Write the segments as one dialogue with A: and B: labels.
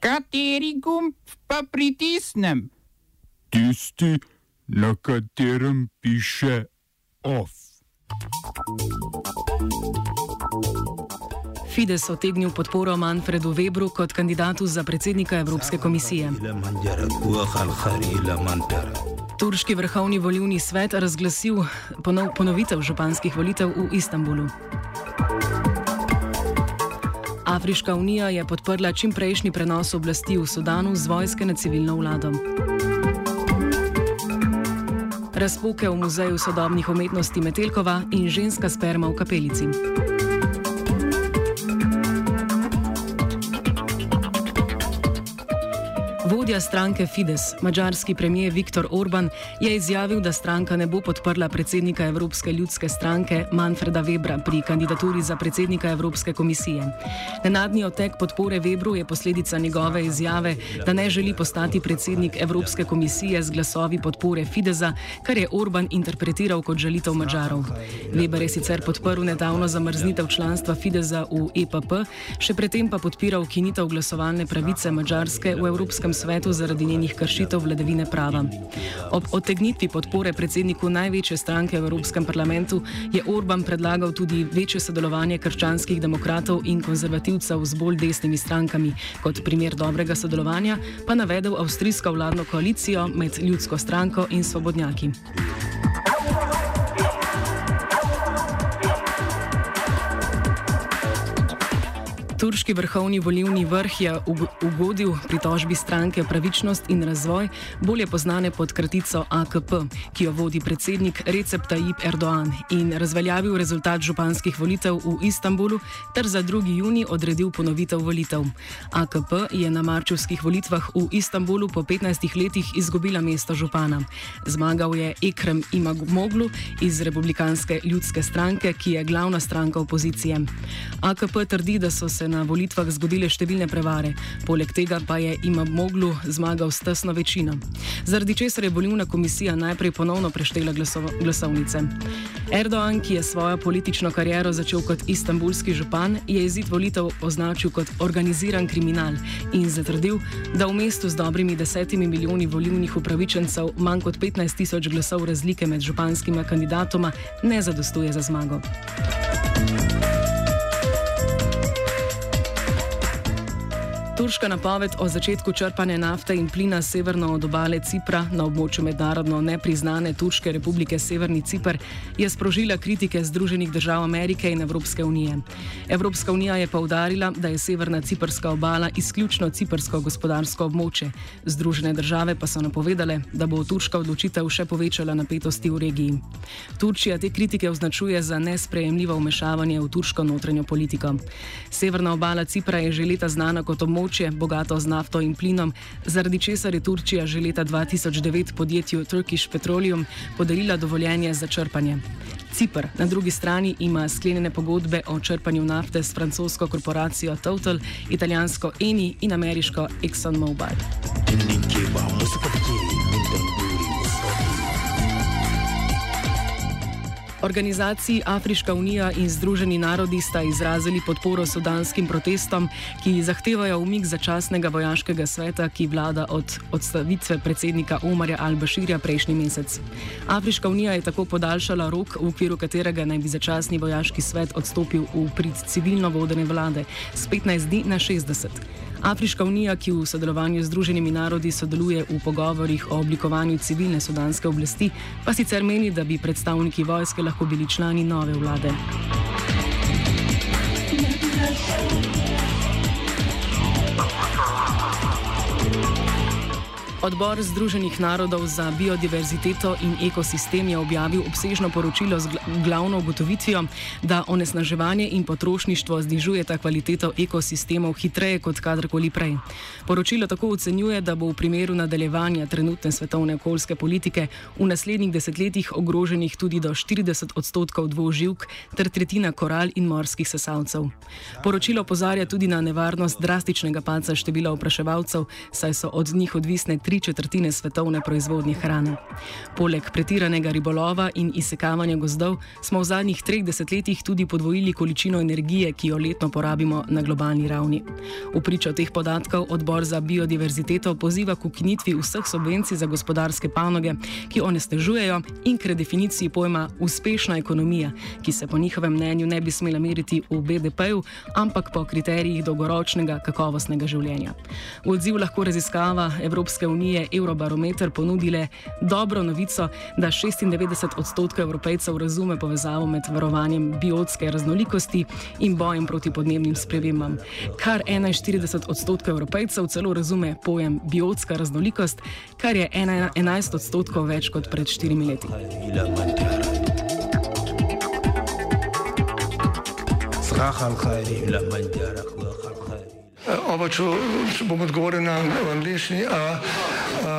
A: Kateri gumb pa pritisnem?
B: Tisti, na katerem piše OF.
C: Fides otegnil podporo Manfredu Webru kot kandidatu za predsednika Evropske komisije. Turški vrhovni volivni svet razglasil ponov, ponovitev županskih volitev v Istanbulu. Afriška unija je podprla čimprejšnji prenos oblasti v Sudanu z vojske na civilno vlado. Razpoke v Muzeju sodobnih umetnosti Metelkova in ženska sperma v kapelici. Vodja stranke Fides, mađarski premijer Viktor Orban, je izjavil, da stranka ne bo podprla predsednika Evropske ljudske stranke Manfreda Webra pri kandidaturi za predsednika Evropske komisije. Nenadni otek podpore Webru je posledica njegove izjave, da ne želi postati predsednik Evropske komisije z glasovi podpore Fideza, kar je Orban interpretiral kot želitev Mačarov. Weber je sicer podprl nedavno zamrznitev članstva Fideza v EPP, še predtem pa podpiral ukinitev glasovalne pravice Mačarske v Evropskem svetu zaradi njenih kršitev vladavine prava. Ob otegnitvi podpore predsedniku največje stranke v Evropskem parlamentu je Orban predlagal tudi večje sodelovanje krščanskih demokratov in konzervativcev z bolj desnimi strankami. Kot primer dobrega sodelovanja pa navedel avstrijsko vladno koalicijo med ljudsko stranko in svobodnjaki. Turški vrhovni volivni vrh je ugodil pritožbi stranke Pravičnost in razvoj, bolje znane pod kratico AKP, ki jo vodi predsednik Recep Tayyip Erdoğan in razveljavil rezultat županskih volitev v Istanbulu ter za 2. juni odredil ponovitev volitev. AKP je na marčevskih volitvah v Istanbulu po 15 letih izgubila mesto župana. Zmagal je Ekrem Imagmoglu iz Republikanske ljudske stranke, ki je glavna stranka opozicije. AKP trdi, da so se na volitvah zgodile številne prevare, poleg tega pa je ima moglu zmagal s tesno večino. Zaradi česar je volilna komisija najprej ponovno preštela glasovnice. Erdoğan, ki je svojo politično kariero začel kot istambulski župan, je izid volitev označil kot organiziran kriminal in zatrdil, da v mestu z dobrimi desetimi milijoni volilnih upravičencev manj kot 15 tisoč glasov razlike med županskima kandidatoma ne zadostuje za zmago. Turška napoved o začetku črpanja nafte in plina severno od obale Cipra na območju mednarodno nepriznane Turške republike Severni Cipr je sprožila kritike Združenih držav Amerike in Evropske unije. Evropska unija je povdarila, da je severna ciprska obala izključno ciprsko gospodarsko območje. Združene države pa so napovedale, da bo turška odločitev še povečala napetosti v regiji. Turčija te kritike označuje za nesprejemljivo vmešavanje v turško notranjo politiko. Severna obala Cipra je že leta znana kot območje, območje, bogato z nafto in plinom, zaradi česar je Turčija že leta 2009 podjetju Turkish Petroleum podarila dovoljenje za črpanje. Cipr na drugi strani ima sklenjene pogodbe o črpanju nafte s francosko korporacijo Total, italijansko Eni in ameriško ExxonMobil. Organizaciji Afriška unija in Združeni narodi sta izrazili podporo sudanskim protestom, ki zahtevajo umik začasnega vojaškega sveta, ki vlada od odstavitve predsednika Omarja al-Bashirja prejšnji mesec. Afriška unija je tako podaljšala rok, v okviru katerega naj bi začasni vojaški svet odstopil v prid civilno vodene vlade z 15 dni na 60. Afriška unija, ki v sodelovanju z Združenimi narodi sodeluje v pogovorih o oblikovanju civilne sudanske oblasti, pa sicer meni, da bi predstavniki vojske lahko bili člani nove vlade. Odbor Združenih narodov za biodiverziteto in ekosistem je objavil obsežno poročilo z glavno ugotovitvijo, da onesnaževanje in potrošništvo znižujeta kvaliteto ekosistemov hitreje kot kadarkoli prej. Poročilo tako ocenjuje, da bo v primeru nadaljevanja trenutne svetovne okoljske politike v naslednjih desetletjih ogroženih tudi do 40 odstotkov dvoživk ter tretjina koral in morskih sesalcev. Poročilo pozarja tudi na nevarnost drastičnega paca števila opraševalcev, saj so od njih odvisne tri četrtine svetovne proizvodnje hrane. Poleg pretiranega ribolova in izsekavanja gozdov smo v zadnjih treh desetletjih tudi podvojili količino energije, ki jo letno porabimo na globalni ravni. V pričo teh podatkov odbor za biodiverziteto poziva k ukinitvi vseh subvencij za gospodarske panoge, ki onestežujejo in k redefiniciji pojma uspešna ekonomija, ki se po njihovem mnenju ne bi smela meriti v BDP-ju, ampak po kriterijih dolgoročnega kakovostnega življenja. V odziv lahko raziskava Evropske unije Eurobarometer ponudile dobro novico, da 96 odstotkov evropejcev razume povezavo med varovanjem biotske raznolikosti in bojem proti podnebnim spremembam. Kar 41 odstotkov evropejcev celo razume pojem biotska raznolikost, kar je 11 odstotkov več kot pred štirimi leti.
D: Oba, če, če bom odgovoril na angliški.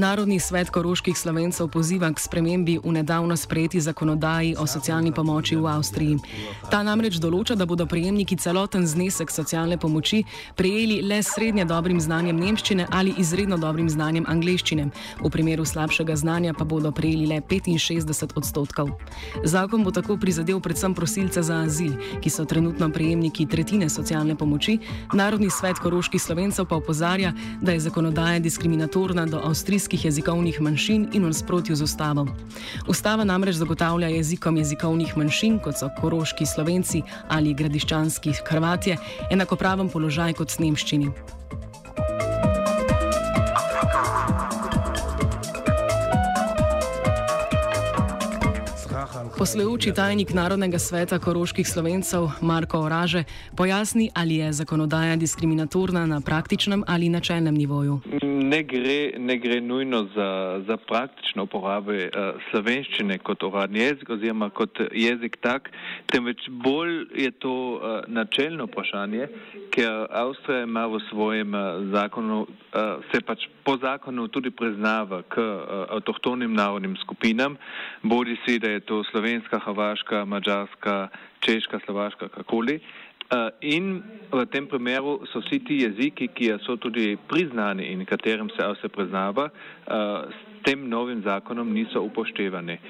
C: Narodni svet koroških slovencev poziva k spremembi v nedavno sprejeti zakonodaji o socialni pomoči v Avstriji. Ta namreč določa, da bodo prejemniki celoten znesek socialne pomoči prejeli le s srednje dobrim znanjem nemščine ali izredno dobrim znanjem angleščine. V primeru slabšega znanja pa bodo prejeli le 65 odstotkov. Zakon bo tako prizadel predvsem prosilce za azil, ki so trenutno prejemniki tretjine socialne pomoči. Narodni svet koroških slovencev pa opozarja, da je zakonodaja diskriminatorna do avstrijskih jezikovnih manjšin in v nasprotju z ustavo. Ustava namreč zagotavlja jezikom jezikovnih manjšin, kot so koroški slovenci ali gradiščanski hrvatje, enakopraven položaj kot s nemščini. Poslujoči tajnik Narodnega sveta koroških slovencev Marko Oraže pojasni, ali je zakonodaja diskriminatorna na praktičnem ali načelnem nivoju.
E: Ne gre, ne gre nujno za, za praktično uporabo uh, slovenščine kot uradni jezik oziroma kot jezik tak, temveč bolj je to uh, načelno vprašanje, ker Avstrija ima v svojem uh, zakonu, uh, se pač po zakonu tudi priznava k uh, avtohtonim narodnim skupinam, bodi si, da je to slovenska, hrvaška, mađarska, češka, slovaška, kakoli. In v tem primeru so vsi ti jeziki, ki so tudi priznani in katerim se vse priznava, s tem novim zakonom niso upoštevani.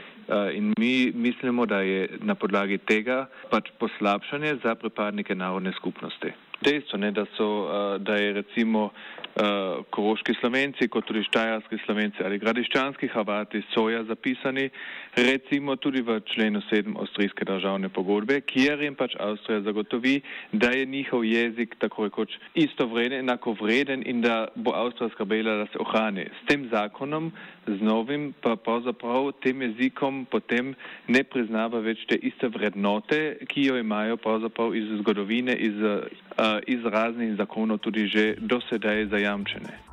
E: In mi mislimo, da je na podlagi tega pač poslabšanje za pripadnike narodne skupnosti. Dejstvo je, da, so, uh, da je recimo uh, koroški slovenci, kot tudi štajarski slovenci ali gradiščanski Hrvati soja zapisani, recimo tudi v členu 7 avstrijske državne pogodbe, kjer jim pač Avstrija zagotovi, da je njihov jezik tako rekoč isto vreden, enako vreden in da bo Avstrija skrbela, da se ohrani. S tem zakonom, z novim, pa pravzaprav tem jezikom potem ne priznava več te iste vrednote, ki jo imajo pravzaprav iz zgodovine, iz, uh, iz raznih zakonov tudi že dosedaj zajamčene.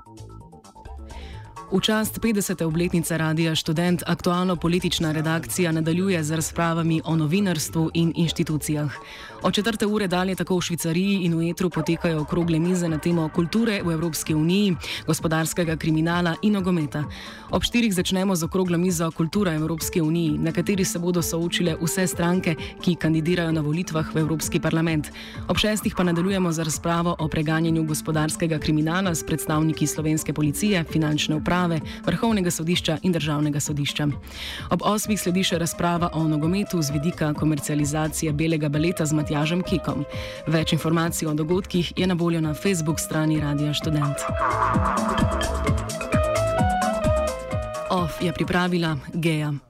C: V čast 50. obletnice Radia Student aktualno politična redakcija nadaljuje z razpravami o novinarstvu in inštitucijah. Od četrte ure dalje tako v Švicariji in v Etru potekajo okrogle mize na temo kulture v Evropski uniji, gospodarskega kriminala in nogometa. Ob štirih začnemo z okroglo mizo Kultura Evropske unije, na kateri se bodo soočile vse stranke, ki kandidirajo na volitvah v Evropski parlament. Ob šestih pa nadaljujemo z razpravo o preganjanju gospodarskega kriminala s predstavniki slovenske policije, finančne uprave, vrhovnega sodišča in državnega sodišča. Ob osmih sledi še razprava o nogometu z vidika komercializacije belega baleta z Matjažem Kikom. Več informacij o dogodkih je na voljo na Facebook strani Radia Student. OF je pripravila Geja.